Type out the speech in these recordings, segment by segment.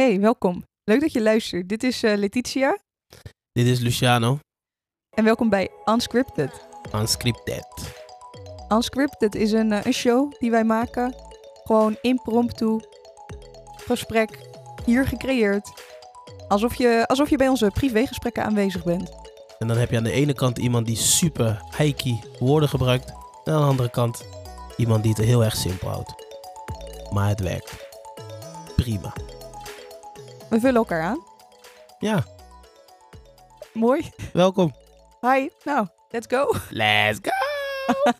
Hey, welkom. Leuk dat je luistert. Dit is eh, Letitia Dit is Luciano, en welkom bij Unscripted. unscripted. Unscripted is een, eh, een show die wij maken. Gewoon impromptu. Gesprek. Hier gecreëerd. Alsof je, alsof je bij onze privégesprekken aanwezig bent. En dan heb je aan de ene kant iemand die super hikey woorden gebruikt. En aan de andere kant iemand die het heel erg simpel houdt. Maar het werkt. Prima. We vullen elkaar aan. Ja, Mooi. welkom. Hi. Nou, let's go. Let's go!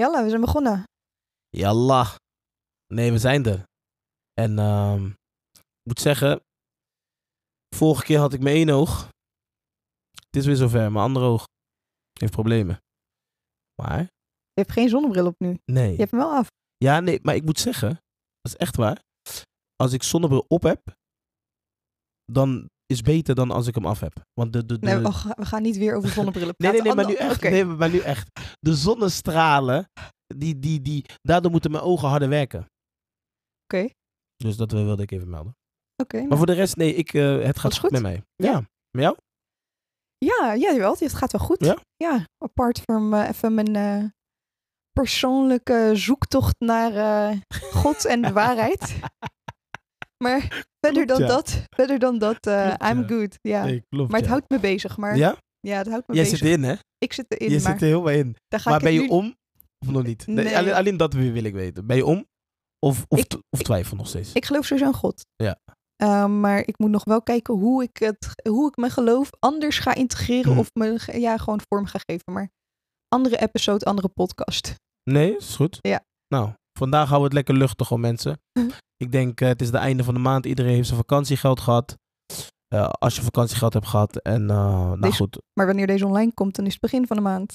Jalla, we zijn begonnen. Yalla. Nee, we zijn er. En ehm, ik moet zeggen, vorige keer had ik mijn één oog. Het is weer zover, mijn andere oog heeft problemen. Maar, Je hebt geen zonnebril op nu. nee. Je hebt hem wel af. Ja, nee, maar ik moet zeggen, dat is echt waar. Als ik zonnebril op heb, dan is het beter dan als ik hem af heb. Want de, de, de... Nee, we, oh, we gaan niet weer over zonnebrillen nee, nee, praten. nee, maar nu Ander- echt. Nee, maar nu echt. De zonnestralen, die, die, die, daardoor moeten mijn ogen harder werken. Oké. Dus dat wilde ik even melden. Oké, nou. Maar voor de rest, nee, ik, eh, het gaat goed goed. met mij. Ja. Ja. Met jou? Ja, ja, jawel. Het gaat wel goed. Ja? Ja, apart van eh, even mijn eh, persoonlijke zoektocht naar God en de waarheid. Maar verder dan ja. dat, verder dan dat, eh, Klopt, I'm ja. good. Ja. Nee, klopt. maar het houdt me bezig. Maar Ja? ja, het houdt me Jij bezig. zit erin, hè? Ik zit erin, Je zit er helemaal in. daar ga Maar ben je nu... om of nog niet? Nee, Nee, alleen, alleen dat wil ik weten. Ben je om of, of, Ik- t- of twijfel nog steeds? Ik geloof sowieso in God. Ja. Eh, maar ik moet nog wel kijken hoe ik, het, hoe ik mijn geloof anders ga integreren. Hmm. Of me ja, gewoon vorm ga geven. Maar andere episode, andere podcast. Nee, is goed. Ja. Nou, vandaag houden we het lekker luchtig om mensen. Ik denk, eh, het is de einde van de maand. Iedereen heeft zijn vakantiegeld gehad. Eh, als je vakantiegeld hebt gehad. En eh, nou Deze- goed. Maar wanneer deze online komt, dan is het begin van de maand.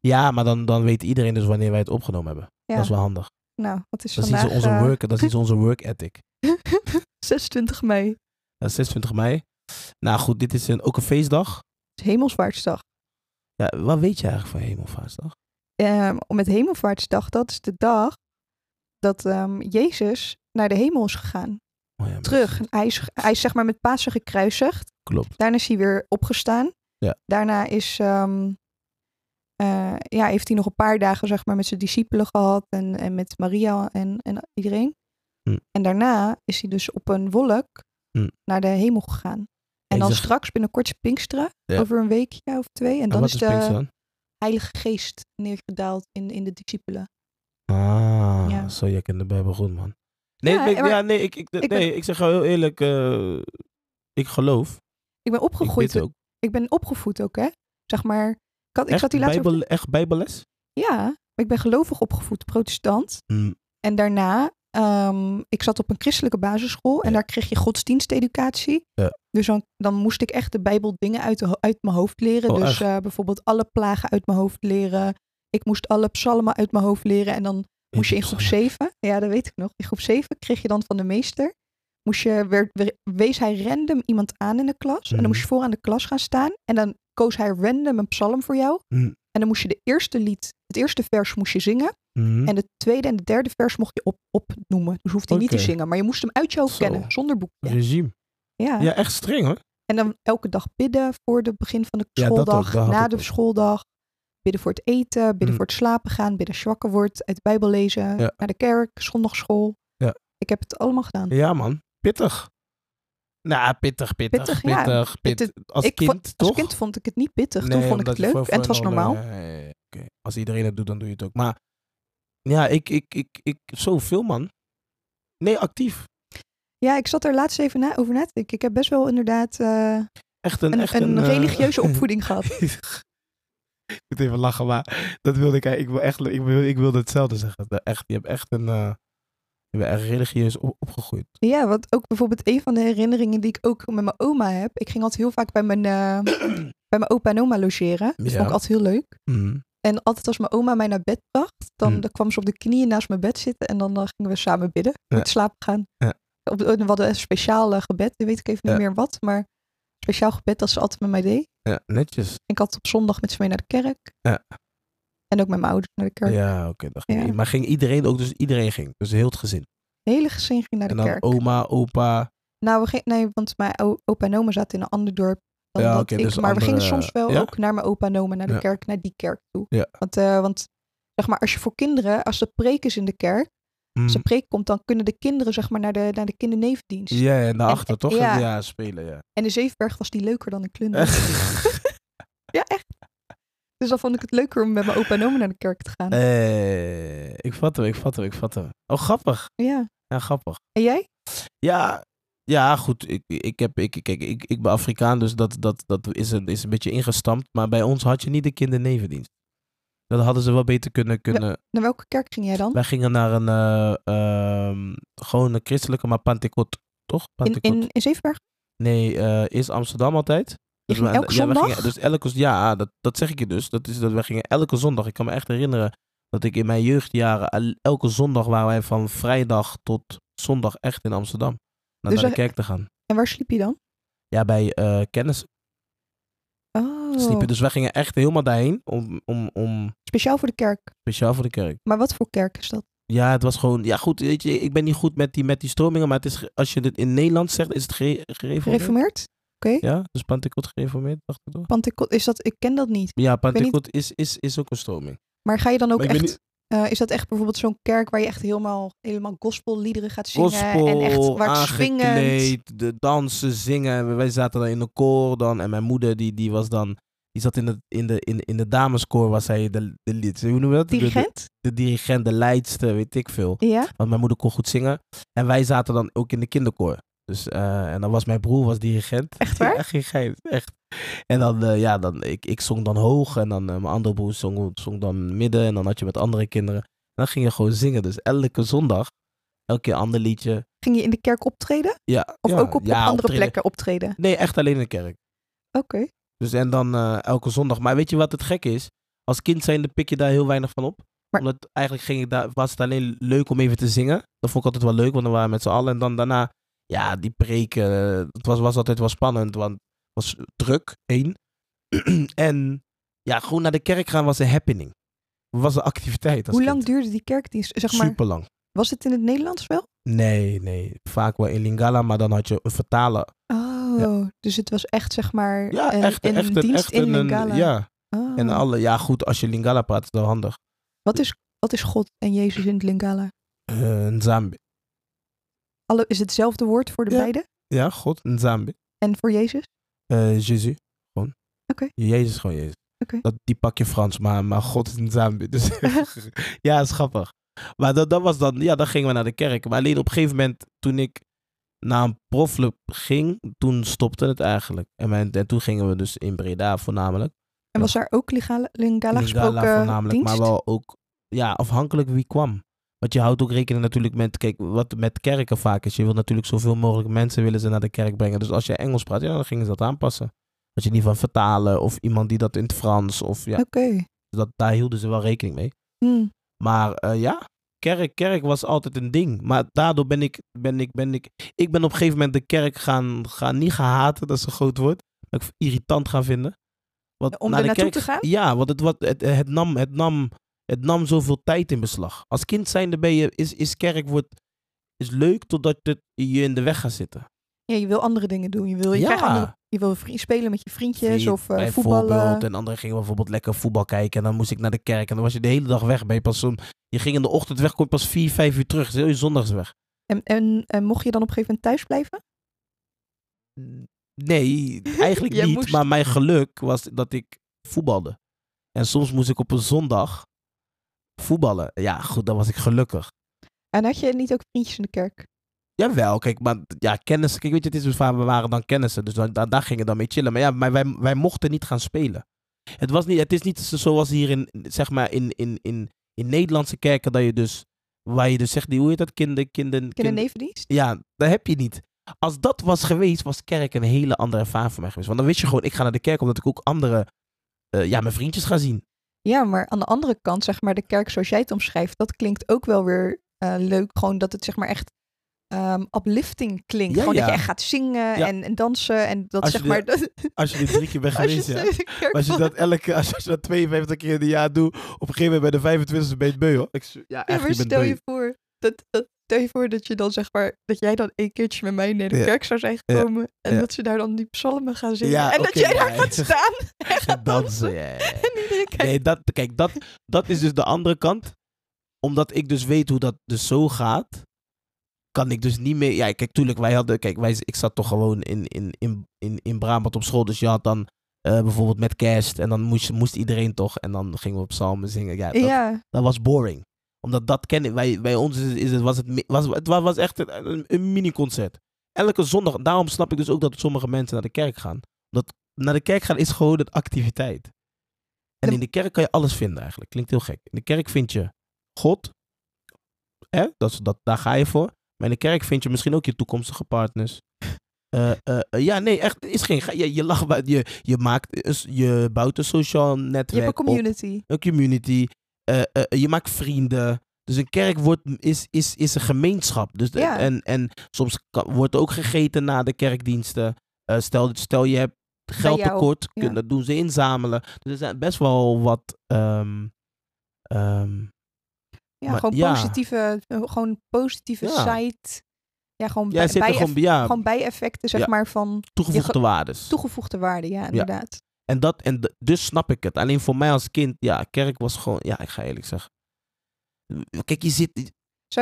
Ja, maar dan, dan weet iedereen dus wanneer wij het opgenomen hebben. Ja. Dat is wel handig. Nou, wat is Dat is, onze work, dat is iets onze work ethic. 26 mei. Dat is 26 mei. Nou goed, dit is een, ook een feestdag. Het is Hemelvaartsdag. Ja, wat weet je eigenlijk van Hemelvaartsdag? Ehm met Hemelvaartsdag, dat is de dag dat ehm, Jezus naar de hemel is gegaan. Oh ja, Terug. Hij is, hij is zeg maar met Pasen gekruisigd. Klopt. Daarna is hij weer opgestaan. Ja. Daarna is, ehm, eh, ja, heeft hij nog een paar dagen zeg maar, met zijn discipelen gehad. En, en met Maria en, en iedereen. Hm. En daarna is hij dus op een wolk Hm. naar de hemel gegaan. En dan straks binnenkort is Pinksteren. Ja. Over een weekje of twee. En dan is is de? Heilige Geest neergedaald in, in de discipelen. Ah, Ja. zo, jij kent de Bijbel goed, man. Nee, Ja, ik, maar- ja, nee, ik, ik, ik nee, ik zeg heel eerlijk, eh, ik geloof. Ik ben Ik opgegroeid. bid ook. Ik ben opgevoed ook, hè? Zeg maar. Ik, had, ik Echt, zat hier laatst. Bijbel, echt bijbelles? Ja, ik ben gelovig opgevoed, protestant. Mm, En daarna, ehm, ik zat op een christelijke basisschool en Ja. daar kreeg je godsdiensteducatie. Ja. Dus dan, dan moest ik echt de Bijbel dingen uit, de, uit mijn hoofd leren. Oh, dus eh, bijvoorbeeld alle plagen uit mijn hoofd leren. Ik moest alle psalmen uit mijn hoofd leren. En dan moest je in groep 7, ja dat weet ik nog, in groep 7 kreeg je dan van de meester, moest je, werd, wees hij random iemand aan in de klas. En dan moest je voor aan de klas gaan staan. En dan koos hij random een psalm voor jou. Mm. En dan moest je de eerste lied, het eerste vers moest je zingen. mm. En de tweede en de derde vers mocht je op, opnoemen. Dus hoefde je niet te zingen. Maar je moest hem uit je hoofd Zo. kennen, zonder boekje. Regime. Ja. Ja, echt streng hoor. En dan elke dag bidden voor het begin van de Ja, dat ook, schooldag. na de schooldag. Bidden voor het eten, bidden Mm. voor het slapen gaan. Bidden als je wakker wordt, uit de Bijbel lezen. Ja. Naar de kerk, zondagschool. Ja. Ik heb het allemaal gedaan. Ja, man. Pittig. Nou, pittig, pittig, Pittig, pittig. ja. als ik kind, vond, toch? Als kind vond ik het niet pittig. Toen Nee, vond ik het leuk en het was normaal. Als iedereen het doet, dan doe je het ook. Maar ja, ik, ik, ik, ik, zoveel man. Nee, actief. Ja, ik zat er laatst even na, over na te denken. Ik heb best wel inderdaad eh, Echt een, een, echt een, een, eh, religieuze opvoeding gehad. ik moet even lachen, maar dat wilde ik. Ik wil echt, ik wil, ik wilde hetzelfde zeggen. Echt, je hebt echt een, je bent echt religieus op- opgegroeid. Ja, wat ook bijvoorbeeld een van de herinneringen die ik ook met mijn oma heb. Ik ging altijd heel vaak bij mijn, eh, bij mijn opa en oma logeren. Dat Ja. vond ik altijd heel leuk. Mhm. En altijd als mijn oma mij naar bed bracht, dan, Mm. dan kwam ze op de knieën naast mijn bed zitten en dan, eh, gingen we samen bidden. Ja. het slapen gaan. Ja. Op, we hadden een speciaal gebed, weet ik even niet meer wat, maar speciaal gebed dat ze altijd met mij deed. Ja, netjes. Ik had op zondag met ze mee naar de kerk. Ja. En ook met mijn ouders naar de kerk. Ja, oké. ging Ja. Maar ging iedereen ook, dus iedereen ging. Dus heel het gezin. Hele gezin ging naar de En dan kerk. oma, opa. Nou, we gingen, nee, want mijn opa en oma zaten in een ander dorp dan Ja, dat oké, ik. dus maar we gingen soms wel ja? ook naar mijn opa en oma, naar de kerk, naar die kerk toe. Ja. Want, eh, want zeg maar, als je voor kinderen, als de preek is in de kerk, Mm. als de preek komt, dan kunnen de kinderen zeg maar naar de, naar de kindernevendienst. Ja, en daarachter toch? ja. Ja. spelen, ja. En in Zevenberg was die leuker dan in Klunderen. Echt? ja, echt. Dus dan vond ik het leuker om met mijn opa en oma naar de kerk te gaan. Eh, ik vat hem, ik vat hem, ik vat hem. Oh, grappig. Ja. Ja, grappig. En jij? Ja, ja goed. Ik, ik, heb, ik, kijk, ik, ik ben Afrikaan, dus dat, dat, dat is, een, is een beetje ingestampt. Maar bij ons had je niet de kindernevendienst. Dat hadden ze wel beter kunnen... kunnen... Naar welke kerk ging jij dan? Wij gingen naar een... eh, ehm, gewoon een christelijke, maar Pantekot. Toch? In, Pantekot. in, in Zevenberg? Nee, eh eerst Amsterdam altijd. Dus we- elke ja, zondag? gingen- dus elke, ja, dat, dat zeg ik je dus. Dat is dat wij gingen elke zondag. Ik kan me echt herinneren dat ik in mijn jeugdjaren el- elke zondag waren wij van vrijdag tot zondag echt in Amsterdam. Naar, Dus naar de kerk te gaan. En waar sliep je dan? Ja, bij eh kennis Oh, sliepen. Dus wij gingen echt helemaal daarheen om, om, om speciaal voor de kerk. speciaal voor de kerk. Maar wat voor kerk is dat? Ja, het was gewoon, ja goed, weet je, ik ben niet goed met die, met die stromingen, maar het is, als je dit in Nederland zegt, is het ge, gereformeerd. Gereformeerd? Ja, dus Pantekot gereformeerd, dacht ik toch? Is dat, ik ken dat niet. Ja, niet- Pantekot is, is, is ook een stroming. Maar ga je dan ook ik eh, is dat echt bijvoorbeeld zo'n kerk waar je echt helemaal, helemaal gospelliederen gaat zingen? gospel, en echt waar aangekleed, de dansen, zingen. Wij zaten dan in de koor dan. En mijn moeder, die, die was dan... Die zat in de, in de, in, in de dameskoor, was zij de, de. Hoe noemen we dat? De- de- Dirigent? De, dirigent, de leidster, weet ik veel. Ja? Want mijn moeder kon goed zingen. En wij zaten dan ook in de kinderkoor. Dus, eh, en dan was mijn broer was dirigent. Echt waar? Ja, geen echt. En dan, eh, ja, dan, ik, ik zong dan hoog. En dan eh, mijn andere broer zong, zong dan midden. En dan had je met andere kinderen. En dan ging je gewoon zingen. Dus elke zondag, elke keer een ander liedje. Ging je in de kerk optreden? Ja, Of ja, ook op, ja, op andere optreden. plekken optreden? Nee, echt alleen in de kerk. Oké. Dus en dan elke zondag. Maar weet je wat het gek is? Als kind zijnde pik je daar heel weinig van op. Maar- Omdat eigenlijk ging ik daar, was het alleen leuk om even te zingen. Dat vond ik altijd wel leuk, want dan waren we met z'n allen. En dan daarna, ja, die preken. eh, Het was, was altijd wel spannend, want het was druk, één. en ja, gewoon naar de kerk gaan was een happening. Was een activiteit als Hoe lang duurde die kerkdienst? Zeg maar, Super lang. was het in het Nederlands wel? Nee, nee. Vaak wel in Lingala, maar dan had je een vertaler. Oh, dus het was echt zeg maar Ja, een, echt, een echt, een, dienst echt in een, Lingala. Ja, Oh. en alle, ja, goed, als je Lingala praat, is dat handig. wat, is, wat is God en Jezus in het Lingala? Eh, Nzambi. Alle, is het hetzelfde woord voor de Ja. beide? Ja, God, Nzambi. En voor Jezus? Eh Jezus, gewoon. Oké. Jezus, gewoon Jezus. Oké. Dat, die pak je Frans, maar, maar God is Nzambi. Dus ja, is grappig. Maar dat, dat was dan, ja, dan gingen we naar de kerk. Maar alleen op een gegeven moment, toen ik naar een profclub ging, toen stopte het eigenlijk. En, mijn, en toen gingen we dus in Breda voornamelijk. En was daar ook Lingala, Lingala Lingala gesproken voornamelijk, dienst? maar wel ook, ja, afhankelijk wie kwam. Want je houdt ook rekening natuurlijk met, kijk, wat met kerken vaak is. Je wil natuurlijk zoveel mogelijk mensen willen ze naar de kerk brengen. Dus als je Engels praat, ja, dan gingen ze dat aanpassen. Dat je niet van vertalen of iemand die dat in het Frans of ja, Oké. dat, daar hielden ze wel rekening mee. Hm. Maar eh, ja, kerk, kerk was altijd een ding. Maar daardoor ben ik, ben ik, ben ik, ik ben op een gegeven moment de kerk gaan, gaan niet gaan haten, dat is een groot woord. Maar ik irritant gaan vinden. Want Om naar er de naartoe kerk, te gaan? Ja, want het, wat, het, het, nam, het, nam, het nam zoveel tijd in beslag. Als kind zijnde ben je, is, is kerk wordt, is leuk totdat het je in de weg gaat zitten. Ja, je wil andere dingen doen. Je wil, je Ja. andere, je wil spelen met je vriendjes Vriend, of bijvoorbeeld. voetballen. En anderen gingen bijvoorbeeld lekker voetbal kijken. En dan moest ik naar de kerk. En dan was je de hele dag weg. Ben je, pas om, je ging in de ochtend weg, kom je pas vier, vijf uur terug. Dus heel je zondags weg. En, en, en mocht je dan op een gegeven moment thuis blijven? Nee, eigenlijk niet. moest. Maar mijn geluk was dat ik voetbalde. En soms moest ik op een zondag voetballen. Ja, goed, dan was ik gelukkig. En had je niet ook vriendjes in de kerk? Jawel, kijk, maar ja, kennis. Kijk, weet je, het is dus we waren dan kennissen. Dus dan, daar, daar gingen dan mee chillen. Maar ja, maar wij, wij mochten niet gaan spelen. Het, was niet, het is niet zo- zoals hier in, zeg maar, in, in, in, in Nederlandse kerken, dat je dus, waar je dus zegt, die, hoe heet dat, kinder, kinder, kinder, Kindernevendienst? Ja, dat heb je niet. Als dat was geweest, was kerk een hele andere ervaring voor mij geweest. Want dan wist je gewoon, ik ga naar de kerk omdat ik ook andere, eh, ja, mijn vriendjes ga zien. Ja, maar aan de andere kant, zeg maar, de kerk zoals jij het omschrijft, dat klinkt ook wel weer eh, leuk. Gewoon dat het zeg maar echt ehm, uplifting klinkt. Ja, Gewoon dat je echt gaat zingen Ja. en, en dansen. En dat Als zeg je maar. Dat, Als je dit drie keer bent als je geweest, kerk Als je dat elke, als je, als dat 52 keer in een jaar doet, op een gegeven moment bij de 25e ben je het beu, hoor. Ik, ja, echt, maar je bent stel je voor, dat, dat Stel je voor dat je dan zeg maar, dat jij dan een keertje met mij naar de Ja. kerk zou zijn Ja. gekomen. En dat ze daar dan die psalmen gaan zingen. Ja, en dat jij daar gaat staan. En gaat dansen. En iedereen kijkt. Nee, dat, kijk, dat, dat is dus de andere kant. Omdat ik dus weet hoe dat dus zo gaat, kan ik dus niet meer. Ja, kijk, tuurlijk, wij hadden. Kijk, wij, ik zat toch gewoon in, in, in, in, in Brabant op school. Dus je had dan eh, bijvoorbeeld met kerst. En dan moest, moest iedereen toch. En dan gingen we op psalmen zingen. Ja, dat, Ja, dat was boring. Omdat dat kennen wij. Bij ons is, is het, was het, was, het wa- was echt een, een, mini-concert. Elke zondag. Daarom snap ik dus ook dat sommige mensen naar de kerk gaan. Dat naar de kerk gaan is gewoon een activiteit. En in de kerk kan je alles vinden eigenlijk. Klinkt heel gek. In de kerk vind je God. Hè? Dat, dat, daar ga je voor. Maar in de kerk vind je misschien ook je toekomstige partners. Eh, eh, ja, nee, echt. Is geen, ge- je, je lacht bij, je, je maakt, je bouwt een sociaal je netwerk hebt een op community. een community. Eh, eh, je maakt vrienden. Dus een kerk wordt, is, is, is een gemeenschap. Dus Ja. en, en soms kan- wordt ook gegeten na de kerkdiensten. Eh, stel, stel je hebt geld tekort, ja. dat doen ze inzamelen. Dus er zijn best wel wat. ehm, ehm, Ja, Maar- gewoon ja. positieve, gewoon positieve site. Ja, gewoon, bij, bij- gewoon ja, gewoon bijeffecten, zeg maar, van toegevoegde waardes. toegevoegde waarde. Ja, inderdaad. En, dat, en dus snap ik het. Alleen voor mij als kind, ja, kerk was gewoon, ja, ik ga eerlijk zeggen. Kijk, je zit, je,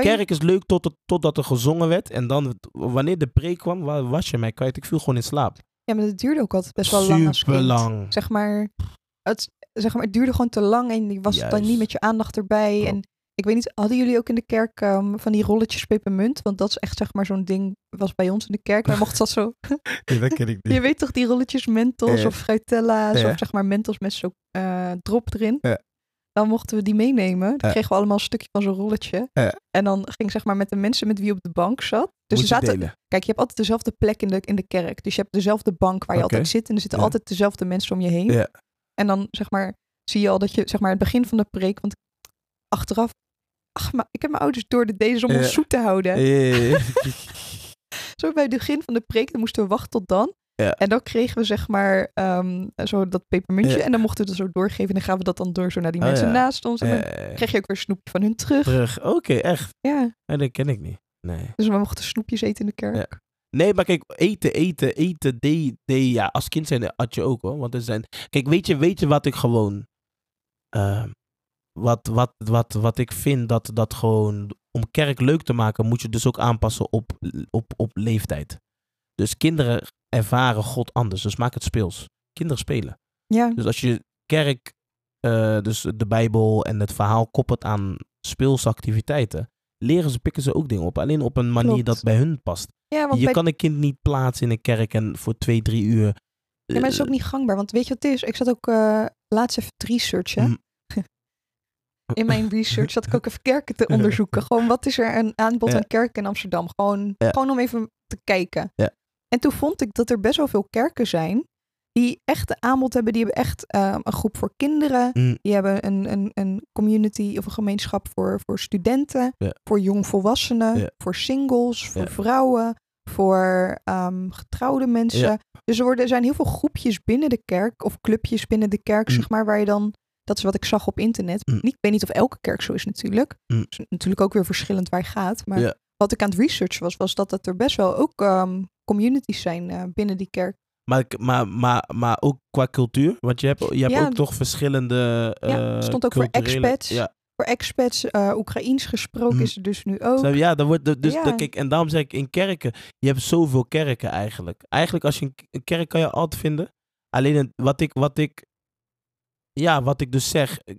Kerk is leuk tot het, totdat er gezongen werd. En dan, wanneer de preek kwam, wa- was je mij kwijt. Ik viel gewoon in slaap. ja, maar het duurde ook altijd best wel lang Super lang. Zeg maar, het, zeg maar, het duurde gewoon te lang en je was dan niet met je aandacht erbij. En ik weet niet, hadden jullie ook in de kerk ehm, van die rolletjes pepermunt? Want dat is echt zeg maar zo'n ding, was bij ons in de kerk. Maar mocht dat zo, Nee, dat ken ik je weet toch die rolletjes mentos of fruitella's of zeg maar mentos met zo'n eh, drop erin. Ja. Dan mochten we die meenemen. Dan kregen we allemaal een stukje van zo'n rolletje. Ja. En dan ging zeg maar met de mensen met wie op de bank zat. Dus Moet er zaten, delen. Kijk, je hebt altijd dezelfde plek in de, in de kerk. Dus je hebt dezelfde bank waar je altijd zit. En er zitten Ja. altijd dezelfde mensen om je heen. Ja. En dan zeg maar, zie je al dat je, zeg maar, het begin van de preek, want achteraf, ach, maar ik heb mijn ouders door de deze om ons zoet te houden. Zo bij het begin van de preek, dan moesten we wachten tot dan. Ja. En dan kregen we zeg maar ehm, zo dat pepermuntje. Ja. En dan mochten we het zo doorgeven. En dan gaan we dat dan door zo naar die Oh, mensen ja. naast ons. En dan kreeg je ook weer snoepje van hun terug. terug. Oké, echt. Ja, Nee, dat ken ik niet. Nee. dus we mochten snoepjes eten in de kerk. Nee, maar kijk, eten, eten, eten, de, de, ja, als kind zijn had je ook hoor. Want er zijn, kijk, weet je, weet je wat ik gewoon, ehm, wat, wat, wat, wat ik vind dat, dat gewoon, om kerk leuk te maken, moet je dus ook aanpassen op, op, op leeftijd. Dus kinderen ervaren God anders, dus maak het speels. Kinderen spelen. Ja, Dus als je kerk, eh, dus de Bijbel en het verhaal koppelt aan speelse activiteiten, leren ze, pikken ze ook dingen op. Alleen op een manier Klopt. dat bij hun past. ja want Je bij, kan een kind niet plaatsen in een kerk en voor twee, drie uur. ja, maar het is ook niet gangbaar. Want weet je wat het is? Ik zat ook eh, laatst even te researchen. Mm. In mijn research zat ik ook even kerken te onderzoeken. Gewoon wat is er een aanbod Ja. aan kerken in Amsterdam? Gewoon, Ja. gewoon om even te kijken. Ja. En toen vond ik dat er best wel veel kerken zijn die echt een aanbod hebben. Die hebben echt eh, een groep voor kinderen. Mm. Die hebben een, een, een community of een gemeenschap voor, voor studenten. Voor jongvolwassenen. Voor singles. Voor vrouwen. Voor ehm, getrouwde mensen. Dus er, worden, er zijn heel veel groepjes binnen de kerk. Of clubjes binnen de kerk, Mm. zeg maar. Waar je dan dat is wat ik zag op internet. Mm. Ik weet niet of elke kerk zo is natuurlijk. Mm. Het is natuurlijk ook weer verschillend waar je gaat. Maar wat ik aan het researchen was, was dat het er best wel ook ehm, communities zijn eh, binnen die kerk. Maar, ik- maar, maar, maar ook qua cultuur. Want je hebt, je hebt Ja. ook toch verschillende. Ja, eh, stond ook voor expats. Ja, Voor expats, eh Oekraïens gesproken Mm. is er dus nu ook. Ja, dan wordt de- dus Ja. dat- kijk, en daarom zeg ik in kerken. Je hebt zoveel kerken eigenlijk. Eigenlijk als je een, een kerk kan je altijd vinden. Alleen het- wat ik, wat ik, ja, wat ik dus zeg, eh,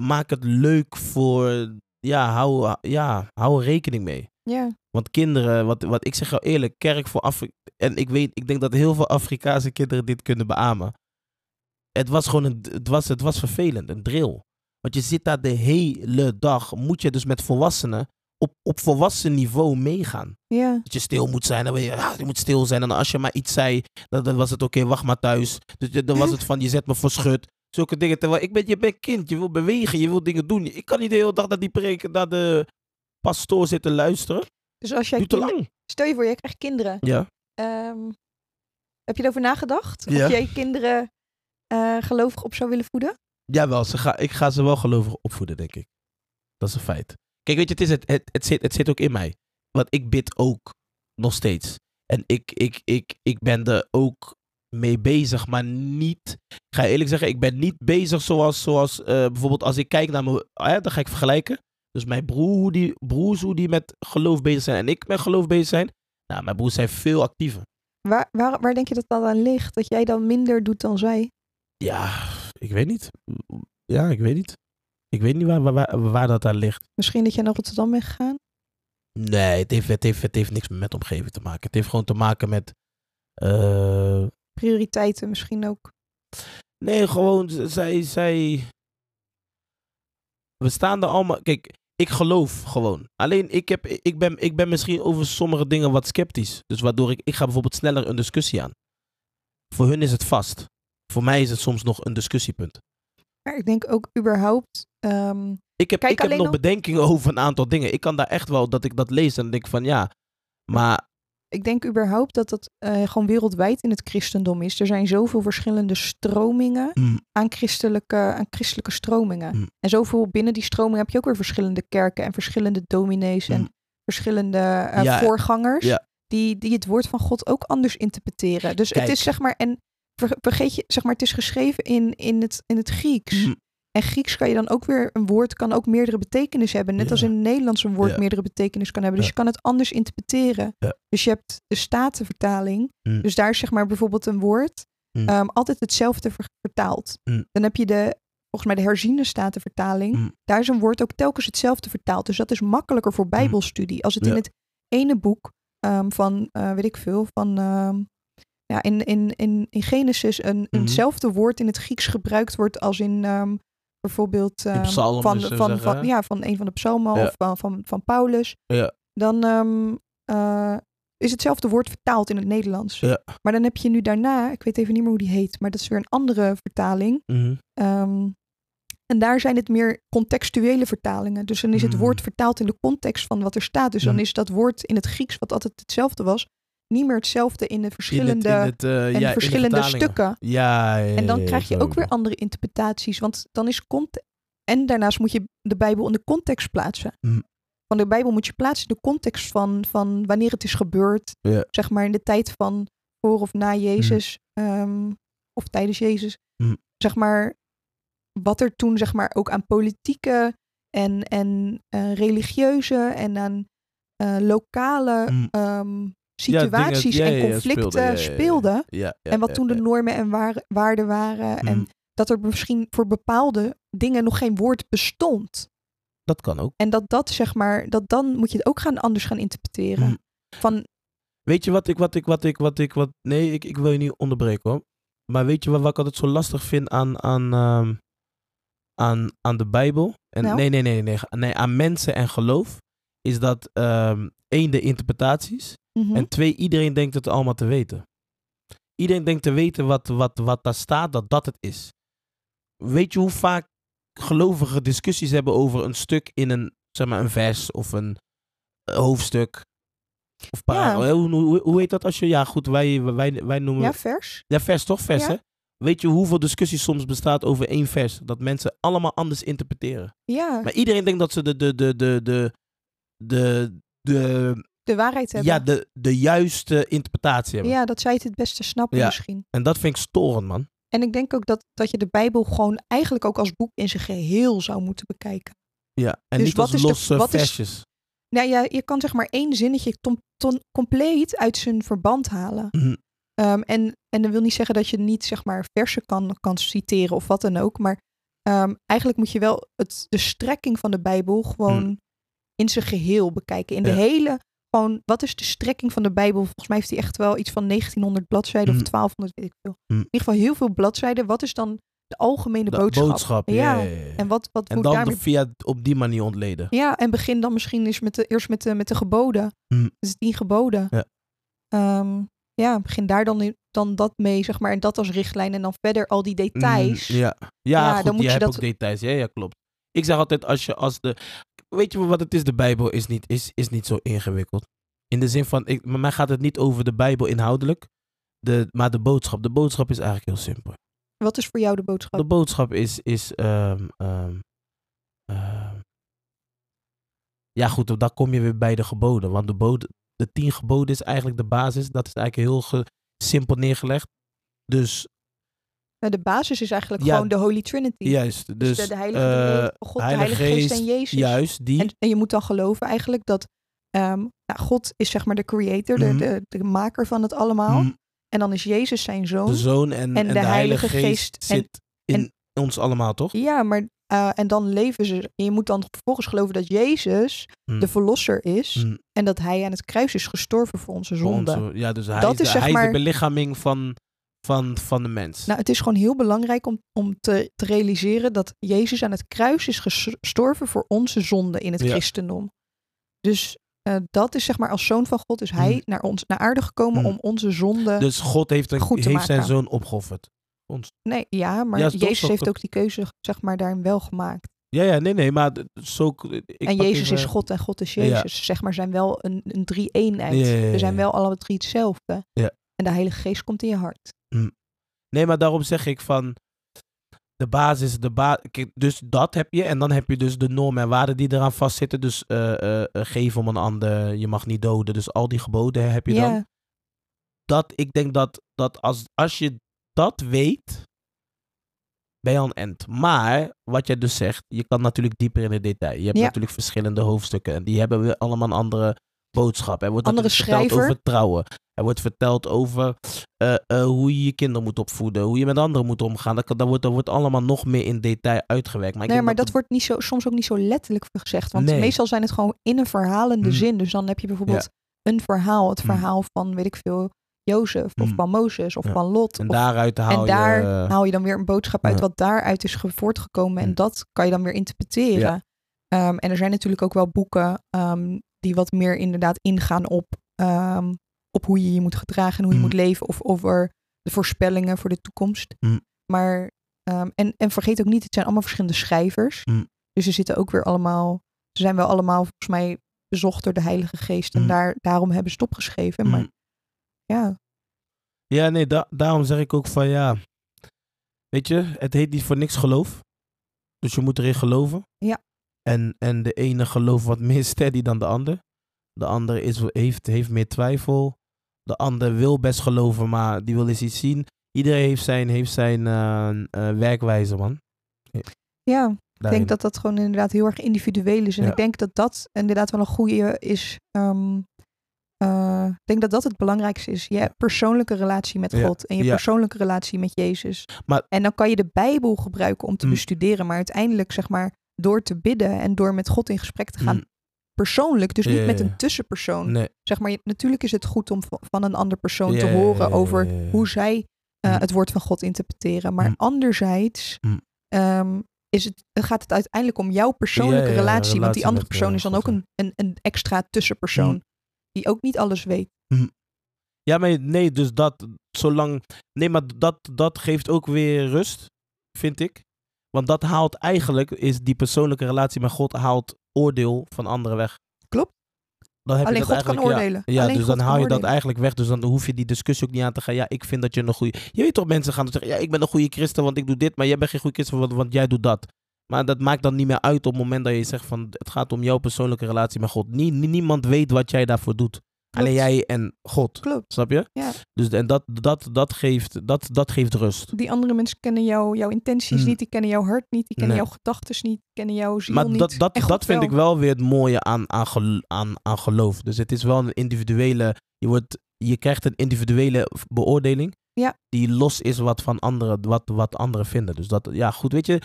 maak het leuk voor, ja, hou, ja, hou er rekening mee. Ja, Want kinderen, wat, wat ik zeg jou eerlijk, kerk voor Afrika. En ik weet, ik denk dat heel veel Afrikaanse kinderen dit kunnen beamen. Het was gewoon een, het was, het was vervelend, een drill. Want je zit daar de hele dag, moet je dus met volwassenen op, op volwassen niveau meegaan. ja, Dat je stil moet zijn, dan je, ja, je moet stil zijn. En als je maar iets zei, dan, dan was het oké, wacht maar thuis. Dus dan was het van, je zet me voor schut. Zulke dingen. Terwijl ik ben, je bent kind, je wil bewegen, je wil dingen doen. Ik kan niet de hele dag naar die preken, naar de pastoor zitten luisteren. dus als jij Duurt te kinder- lang. Stel je voor, jij krijgt kinderen. Ja. Ehm, heb je erover nagedacht? Ja. Of jij kinderen eh, gelovig op zou willen voeden? Jawel, ze ga, ik ga ze wel gelovig opvoeden, denk ik. Dat is een feit. Kijk, weet je, het, is het, het, het, zit, het zit ook in mij. wat ik bid ook nog steeds. En ik, ik, ik, ik ben er ook mee bezig, maar niet. Ik ga eerlijk zeggen, ik ben niet bezig zoals, zoals eh, bijvoorbeeld als ik kijk naar mijn. Uh, dan ga ik vergelijken. Dus mijn broer, hoe die, broers, hoe die met geloof bezig zijn en ik met geloof bezig zijn. Nou, mijn broers zijn veel actiever. Waar, waar, waar denk je dat dat aan ligt? Dat jij dan minder doet dan zij? Ja, ik weet niet. Ja, ik weet niet. Ik weet niet waar, waar, waar dat aan ligt. Misschien dat jij naar Rotterdam bent gegaan? Nee, het heeft, het, heeft, het heeft niks met omgeving te maken. Het heeft gewoon te maken met. Uh... Prioriteiten misschien ook. Nee, gewoon, zij, zij. We staan er allemaal. Kijk, ik geloof gewoon. Alleen ik, heb, ik, ben, ik ben misschien over sommige dingen wat sceptisch. Dus waardoor ik, ik ga bijvoorbeeld sneller een discussie aan. Voor hun is het vast. Voor mij is het soms nog een discussiepunt. Maar ik denk ook überhaupt. Um, ik heb, ik heb nog bedenkingen over een aantal dingen. Ik kan daar echt wel dat ik dat lees en denk van ja. Maar. Ik denk überhaupt dat dat uh, gewoon wereldwijd in het christendom is. Er zijn zoveel verschillende stromingen mm. aan, christelijke, aan christelijke stromingen. Mm. En zoveel binnen die stromingen heb je ook weer verschillende kerken en verschillende dominees en Mm. verschillende uh, Ja, voorgangers. ja. Die, die het woord van God ook anders interpreteren. Dus Kijk. het is zeg maar. En ver- vergeet je, zeg maar, het is geschreven in, in, het, in het Grieks. En Grieks kan je dan ook weer, een woord kan ook meerdere betekenis hebben. Net Ja. als in het Nederlands een woord Ja. meerdere betekenis kan hebben. Dus Ja. je kan het anders interpreteren. Dus je hebt de statenvertaling. Mm. Dus daar is zeg maar bijvoorbeeld een woord Mm. ehm, altijd hetzelfde ver- vertaald. Mm. Dan heb je de, volgens mij de herziene statenvertaling. Daar is een woord ook telkens hetzelfde vertaald. Dus dat is makkelijker voor bijbelstudie. Als het in het ene boek ehm, van, eh, weet ik veel, van... ehm, ja, in, in, in, in Genesis een, Mhm. eenzelfde woord in het Grieks gebruikt wordt als in bijvoorbeeld ehm, psalmen, van, van, van, ja, van een van de psalmen Ja. of van, van, van Paulus. Ja. Dan ehm, eh, is hetzelfde woord vertaald in het Nederlands. Ja. Maar dan heb je nu daarna, ik weet even niet meer hoe die heet, maar dat is weer een andere vertaling. Mhm. Ehm, en daar zijn het meer contextuele vertalingen. Dus dan is het Mm. woord vertaald in de context van wat er staat. Dus dan Mm. is dat woord in het Grieks, wat altijd hetzelfde was, niet meer hetzelfde in de In het, verschillende, in het, eh, in de verschillende stukken. Ja, ja, En dan krijg je ook weer andere interpretaties. Want dan is context. En daarnaast moet je de Bijbel in de context plaatsen. Mm. Van de Bijbel moet je plaatsen in de context van, van wanneer het is gebeurd. Ja. Zeg maar in de tijd van voor of na Jezus. ehm, of tijdens Jezus. Mm. Zeg maar wat er toen zeg maar ook aan politieke en, en eh, religieuze en aan eh, lokale Mm. Ja, situaties dingen- ja, ja, en conflicten ja, speelden. En wat toen de normen en waar- waarden waren. En Mm. dat er misschien voor bepaalde dingen nog geen woord bestond. Dat kan ook. En dat dat zeg maar, dat dan moet je het ook gaan anders gaan interpreteren. Mm. Van, Weet je wat ik, wat ik, wat ik, wat ik, wat... Nee, ik, ik wil je niet onderbreken hoor. Maar weet je wat, wat ik altijd zo lastig vind aan, aan, ehm, aan, aan de Bijbel? En, Nou? nee, nee, nee, nee, nee. Aan mensen en geloof. Is dat ehm, één, de interpretaties. mhm. En twee, iedereen denkt het allemaal te weten. Iedereen denkt te weten wat, wat, wat daar staat, dat dat het is. Weet je hoe vaak gelovigen discussies hebben over een stuk in een, zeg maar, een vers of een eh, hoofdstuk? Of para- Ja. hoe, hoe, hoe heet dat als je, ja goed, wij, wij, wij noemen... ja, vers. Ja, vers toch? Vers, Ja. hè? Weet je hoeveel discussie soms bestaat over één vers? Dat mensen allemaal anders interpreteren. Ja, Maar iedereen denkt dat ze de, de, de, de, de, de, de, de waarheid hebben. ja, de, de juiste interpretatie hebben. Ja, dat zij het het beste snappen Ja. misschien. En dat vind ik storend, man. En ik denk ook dat, dat je de Bijbel gewoon eigenlijk ook als boek in zijn geheel zou moeten bekijken. Ja. En Dus niet wat als is de- losse wat is- versjes. Nou ja, je kan zeg maar één zinnetje tom- ton- compleet uit zijn verband halen. Mhm. Ehm, en, en dat wil niet zeggen dat je niet zeg maar versen kan, kan citeren of wat dan ook. Maar ehm, eigenlijk moet je wel het, de strekking van de Bijbel gewoon in zijn geheel bekijken. In de Ja. hele, gewoon, wat is de strekking van de Bijbel? Volgens mij heeft hij echt wel iets van 1900 bladzijden of 1200, weet ik veel. Mhm. In ieder geval heel veel bladzijden. Wat is dan de algemene De boodschap? ja. Ja. ja, ja, ja. En wat, wat En dan daarmee... via op die manier ontleden. Ja, en begin dan misschien eens met de, eerst met de, met de geboden. Mhm. Dus tien geboden. Ja. Ehm, ja, begin daar dan, dan dat mee, zeg maar. En dat als richtlijn. En dan verder al die details. Mm, ja, ja, Ja, goed, dan moet je je hebt dat- ook details. Ja, ja, klopt. Ik zeg altijd, als je als de... Weet je wat het is? De Bijbel is niet, is, is niet zo ingewikkeld. In de zin van, ik, bij mij gaat het niet over de Bijbel inhoudelijk. De, maar de boodschap. De boodschap is eigenlijk heel simpel. Wat is voor jou de boodschap? De boodschap is, is ehm, ehm, ehm, Ja, goed, dan kom je weer bij de geboden. Want de, boden, de tien geboden is eigenlijk de basis. Dat is eigenlijk heel ge- simpel neergelegd. Dus de basis is eigenlijk Ja, gewoon de Holy Trinity. juist. Dus, de, de Heilige, eh, de- God, de Heilige Geest, Geest, en Jezus. juist, die. En, en je moet dan geloven eigenlijk dat ehm, nou, God is zeg maar de creator, Mhm. de, de, de maker van het allemaal. mm, En dan is Jezus zijn zoon. de Zoon en, en de, Heilige Geest, zit in ons allemaal, toch? Ja, maar eh, en dan leven ze. En je moet dan vervolgens geloven dat Jezus Mm, de verlosser is. mm, En dat hij aan het kruis is gestorven voor onze voor zonde. onze- ja, dus hij, Dat is, de, is, zeg hij is de belichaming van, van, van de mens. Nou, het is gewoon heel belangrijk om, om te, te realiseren dat Jezus aan het kruis is gestorven voor onze zonde in het Ja. christendom. Dus eh, dat is zeg maar als zoon van God is hij Mm. naar ons naar aarde gekomen Mm. om onze zonde. dus God heeft, een, goed te heeft zijn zoon opgeofferd. Ons. Nee, ja, maar Ja, is toch Jezus heeft ook die keuze zeg maar daarin wel gemaakt. Ja, ja, nee, nee, maar zo... Ik en Jezus even- is God en God is Ja. Jezus. Zeg maar zijn wel een, een drie-eenheid. We zijn wel alle drie hetzelfde. Ja. En de Heilige Geest komt in je hart. Nee, maar daarom zeg ik van... De basis, de ba dus dat heb je. En dan heb je dus de normen en waarden die eraan vastzitten. Dus eh, eh, eh, geef om een ander, je mag niet doden. Dus al die geboden heb je dan. Dat, ik denk dat, dat als, als je dat weet, ben je aan het end. Maar, wat jij dus zegt, je kan natuurlijk dieper in de detail. Je hebt Ja. natuurlijk verschillende hoofdstukken. En die hebben weer allemaal een andere boodschap. Er wordt Andere schrijver. over trouwen. Er wordt verteld over eh, eh, hoe je je kinderen moet opvoeden. Hoe je met anderen moet omgaan. Dat, wordt, dat wordt allemaal nog meer in detail uitgewerkt. Maar ik nee, maar dat wordt niet zo, soms ook niet zo letterlijk gezegd. Want Nee. meestal zijn het gewoon in een verhalende Mm. zin. Dus dan heb je bijvoorbeeld een verhaal. Het Mm. verhaal van, weet ik veel, Jozef. Of Mm. van Mozes. Of Ja. van Lot. En of- daaruit haal en daar je... haal je dan weer een boodschap uit Ja. wat daaruit is ge- voortgekomen. En dat kan je dan weer interpreteren. Ja. Ehm, en er zijn natuurlijk ook wel boeken ehm, die wat meer inderdaad ingaan op, ehm, op hoe je je moet gedragen en hoe je Mm. moet leven. Of over de voorspellingen voor de toekomst. Mm. Maar, ehm, en, en vergeet ook niet, het zijn allemaal verschillende schrijvers. Mm. Dus ze zitten ook weer allemaal, ze zijn wel allemaal volgens mij bezocht door de Heilige Geest. En daar, daarom hebben ze het opgeschreven. Maar ja, Ja, nee, da- daarom zeg ik ook van ja. Weet je, het heet niet voor niks geloof. Dus je moet erin geloven. Ja. En, en de ene gelooft wat meer steady dan de ander. De ander is, heeft, heeft meer twijfel. De ander wil best geloven, maar die wil eens iets zien. Iedereen heeft zijn, heeft zijn eh, eh, werkwijze, man. ja, Ik denk dat dat gewoon inderdaad heel erg individueel is. En Ja. ik denk dat dat inderdaad wel een goede is. ehm, eh, ik denk dat dat het belangrijkste is. Je persoonlijke relatie met Ja. God en je Ja. persoonlijke relatie met Jezus. Maar- en dan kan je de Bijbel gebruiken om te Mm. bestuderen. Maar uiteindelijk, zeg maar, door te bidden en door met God in gesprek te gaan. Mm. Persoonlijk, dus niet met een tussenpersoon. Nee. Zeg maar, natuurlijk is het goed om van een ander persoon te horen over hoe zij eh, Mm. het woord van God interpreteren. Maar Mm. anderzijds Mm. ehm, is het, gaat het uiteindelijk om jouw persoonlijke relatie. Want die andere persoon eh, is dan ook een, een, een extra tussenpersoon. Die ook niet alles weet. Ja, maar nee, dus dat, zolang... Nee, maar dat, dat geeft ook weer rust, vind ik. Want dat haalt eigenlijk, is die persoonlijke relatie met God, haalt oordeel van anderen weg. Klopt. Dan heb je Alleen dat God kan ja. oordelen. Ja, dus God dan haal je dat eigenlijk weg. Dus dan hoef je die discussie ook niet aan te gaan. Ja, ik vind dat je een goede... Je weet toch, mensen gaan dan zeggen, ja, ik ben een goede christen, want ik doe dit. Maar jij bent geen goede christen, want, want jij doet dat. Maar dat maakt dan niet meer uit op het moment dat je zegt van, het gaat om jouw persoonlijke relatie met God. Nie- nie- niemand weet wat jij daarvoor doet. Alleen jij en God. Klopt. Snap je? Ja. Dus en dat, dat, dat, geeft, dat, dat geeft rust. Die andere mensen kennen jou, jouw intenties Mm. niet. Die kennen jouw hart niet. Die kennen Nee. jouw gedachten niet. Die kennen jouw ziel Maar niet. dat, dat, God dat vind ik wel weer het mooie aan, aan, aan, aan geloof. Dus het is wel een individuele. Je, wordt, je krijgt een individuele beoordeling. Ja. Die los is wat van anderen, wat, wat anderen vinden. Dus dat, ja, goed. Weet je,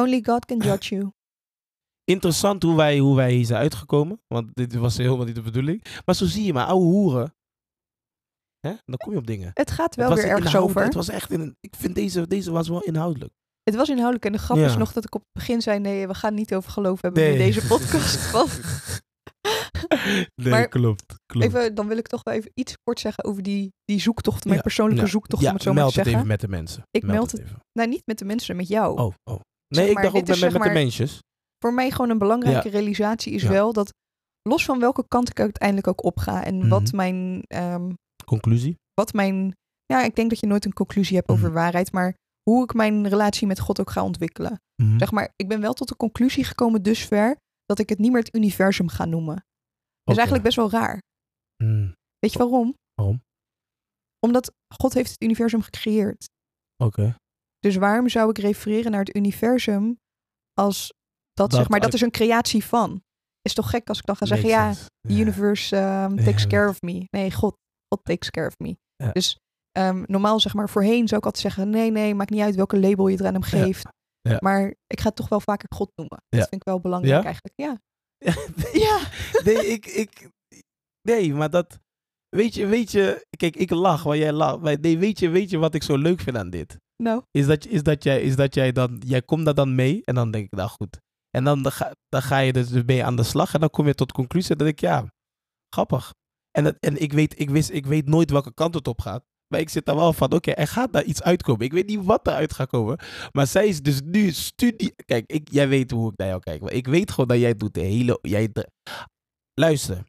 Only God can judge you. Interessant hoe wij, hoe wij hier zijn uitgekomen. Want dit was helemaal niet de bedoeling. Maar zo zie je maar, ouwe hoeren. Hè? Dan kom je op dingen. Het gaat wel het weer ergens over. Het was echt in, ik vind deze, deze was wel inhoudelijk. Het was inhoudelijk. En de grap Ja. is nog dat ik op het begin zei... nee, we gaan niet over geloof hebben Nee. in deze podcast. Nee, Maar klopt. klopt. even, dan wil ik toch wel even iets kort zeggen over die, die zoektocht. Mijn Ja, persoonlijke ja. zoektocht, ja, om het zo maar meld te het zeggen. even met de mensen. Ik meld even. Nou, niet met de mensen, met jou. Oh, oh. Zeg Nee, ik maar, dacht ook met, zeg met de maar- mensjes. Voor mij gewoon een belangrijke realisatie is Ja. wel dat... los van welke kant ik uiteindelijk ook opga... en Mhm. wat mijn... ehm, Conclusie? wat mijn... Ja, ik denk dat je nooit een conclusie hebt over Mhm. waarheid... maar hoe ik mijn relatie met God ook ga ontwikkelen. Mhm. Zeg maar, ik ben wel tot de conclusie gekomen dusver dat ik het niet meer het universum ga nomen. Dat is eigenlijk best wel raar. Hmm, Weet je waarom? Waarom? Omdat God heeft het universum gecreëerd. Oké. Dus waarom zou ik refereren naar het universum als dat, Dat zeg maar, dat is een creatie van? Is toch gek als ik dan ga zeggen, ja, the universe um, takes Ja. care of me. Nee, God, God takes care of me. Ja. Dus ehm, normaal zeg maar, voorheen zou ik altijd zeggen, nee, nee, maakt niet uit welke label je er aan hem Ja. geeft. Ja. Maar ik ga het toch wel vaker God noemen. Ja. Dat vind ik wel belangrijk Ja? eigenlijk. Ja. ja. nee, ik, ik, nee, maar dat, weet je, weet je, kijk, ik lach waar jij lacht. Maar nee, weet je, weet je wat ik zo leuk vind aan dit? Nou, Is dat, is dat, jij, is dat jij dan, jij komt daar dan mee en dan denk ik, nou goed. En dan, dan, ga, dan ga je dus mee aan de slag en dan kom je tot de conclusie dat ik, ja, grappig. En, dat, en ik, weet, ik, wist, ik weet nooit welke kant het op gaat. Maar ik zit daar wel van, oké, er gaat daar iets uitkomen. Ik weet niet wat eruit gaat komen. Maar zij is dus nu studie... Kijk, ik, jij weet hoe ik naar jou kijk. Maar ik weet gewoon dat jij doet de hele... Jij de- Luister.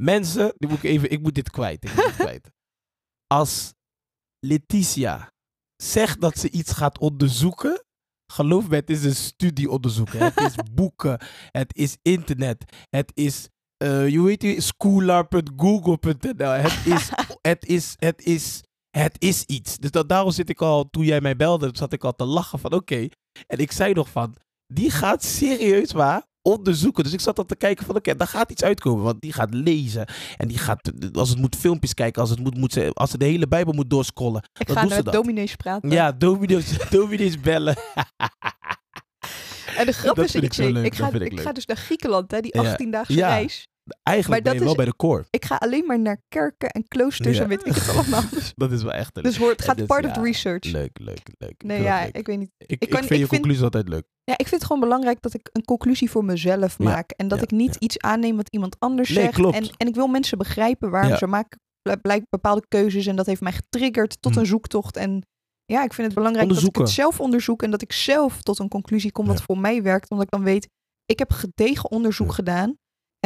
Mensen, die moet ik, even, ik moet dit kwijt. Ik moet dit kwijt. Als Letitia zegt dat ze iets gaat onderzoeken... Geloof me, het is een studie onderzoeken. Het is boeken. Het is internet. Het is... eh, je weet schoolar.google.nl. Het is, het is, het is, het is iets. Dus dat, daarom zit ik al, toen jij mij belde, zat ik al te lachen van oké. En ik zei nog van, die gaat serieus waar onderzoeken. Dus ik zat al te kijken van oké, daar gaat iets uitkomen. Want die gaat lezen. En die gaat, als het moet, filmpjes kijken. Als het moet, moet ze, als ze de hele Bijbel moet doorscrollen. ik ga doen ze met dan? dominees praten. Ja, dominees, dominees bellen. En de grap Dat is, ik, ik leuk, ga, ik ga dus naar Griekenland, hè, die Ja. 18-daagse Ja. reis. Eigenlijk Maar ben je dat wel is- bij de core. Ik ga alleen maar naar kerken en kloosters Ja. en weet ik het allemaal. Dat is wel echt een dus hoor, het gaat Dus part ja, of the research. leuk, leuk, leuk. Nee, ja, leuk. ik weet niet. ik, ik ik kan- vind ik je vind- conclusie altijd leuk. Ja, ik vind het gewoon belangrijk dat ik een conclusie voor mezelf maak. En dat ik niet iets aanneem wat iemand anders Nee, zegt. klopt. En, en ik wil mensen begrijpen waarom ze maken bl- blijkt bepaalde keuzes. En dat heeft mij getriggerd tot Hm. een zoektocht. En ja, ik vind het belangrijk dat ik het zelf onderzoek. En dat ik zelf tot een conclusie kom wat voor mij werkt. Omdat ik dan weet, ik heb gedegen onderzoek gedaan.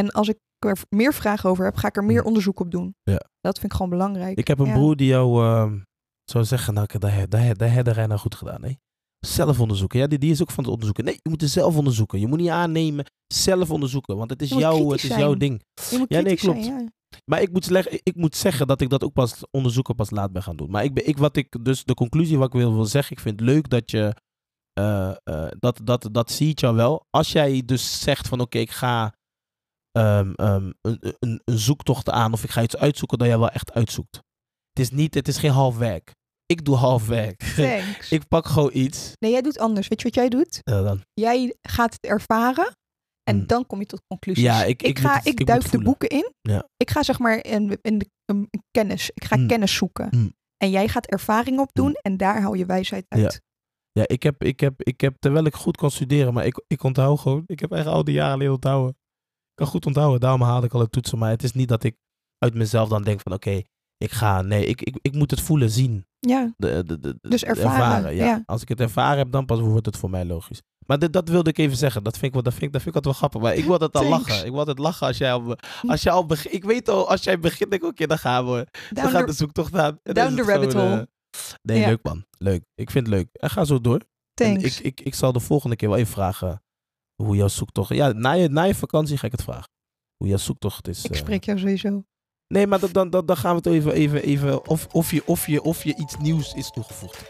En als ik er meer vragen over heb, ga ik er meer Hm. onderzoek op doen. Ja. Dat vind ik gewoon belangrijk. Ik heb een Ja. broer die jou ehm, zou zeggen, nou, dat, dat, dat, dat heb nou goed gedaan. Nee? Zelf onderzoeken. Ja, die, die is ook van het onderzoeken. Nee, je moet het zelf onderzoeken. Je moet niet aannemen. Zelf onderzoeken. Want het is, jouw, het is jouw ding. Ja, nee, zijn, klopt. ja. Maar ik moet, ik moet zeggen dat ik dat ook pas onderzoeken pas laat ben gaan doen. Maar ik, ben, ik, wat ik, dus de conclusie wat ik wil, wil zeggen, ik vind het leuk dat je, eh, eh, dat, dat, dat zie je wel. Als jij dus zegt van oké, ik ga ehm, ehm, een, een, een zoektocht aan of ik ga iets uitzoeken, dat jij wel echt uitzoekt. Het is niet, het is geen half werk. Ik doe half werk. Ik pak gewoon iets. Nee, jij doet anders. Weet je wat jij doet? eh, dan, Jij gaat het ervaren en Hmm. dan kom je tot conclusies. Ja, ik- ik ga, moet ik duik de boeken in. Ja. Ik ga zeg maar in, in de in kennis. Ik ga Hmm. kennis zoeken. Hmm. En jij gaat ervaring opdoen en daar haal je wijsheid uit. ja, ik heb, ik, heb, ik heb, terwijl ik goed kan studeren, maar ik, ik onthoud gewoon. Ik heb echt al die jaren leren onthouden. Kan goed onthouden, daarom haalde ik al het toetsen. Maar het is niet dat ik uit mezelf dan denk van oké, ik ga. Nee, ik, ik, ik moet het voelen, zien. Ja, De, de, de, Dus ervaren, ja. ja. Als ik het ervaren heb, dan pas wordt het voor mij logisch. Maar dit, dat wilde ik even zeggen. Dat vind ik, wel, dat vind, ik- dat vind ik altijd wel grappig. Maar ik wil altijd al lachen. Ik wil altijd lachen als jij al, als jij al begint. Ik weet al, als jij begint, denk ik, oké, dan gaan we. Dan gaat de zoektocht aan. En down the het rabbit hole. eh, nee, Ja. leuk man. Leuk. Ik vind het leuk. En ga zo door. En thanks. ik, ik, ik zal de volgende keer wel even vragen hoe jouw zoektocht... Ja, na je, na je vakantie ga ik het vragen. Hoe jouw zoektocht is. ik eh. spreek jou sowieso. Nee, maar dan, dan, dan, dan gaan we het even... even, even of, of, je, of, je, of je iets nieuws is toegevoegd.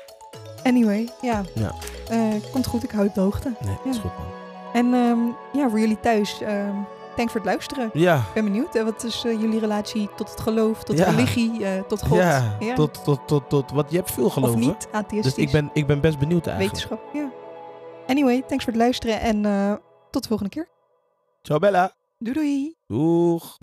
Anyway, ja. Ja. Eh, komt goed, ik hou het op de hoogte. Nee, Ja. is goed man. En ehm, ja, voor jullie thuis, ehm thanks voor het luisteren. Ja. Ik ben benieuwd, hè, wat is eh, jullie relatie tot het geloof, tot Ja. religie, eh, tot God? Ja. Tot, tot, tot, tot... Want je hebt veel of geloven. niet, atheïstisch. Dus ik ben, ik ben best benieuwd eigenlijk. Wetenschap, ja. Anyway, thanks voor het luisteren en eh, tot de volgende keer. Ciao Bella. Doei doei! Doeg.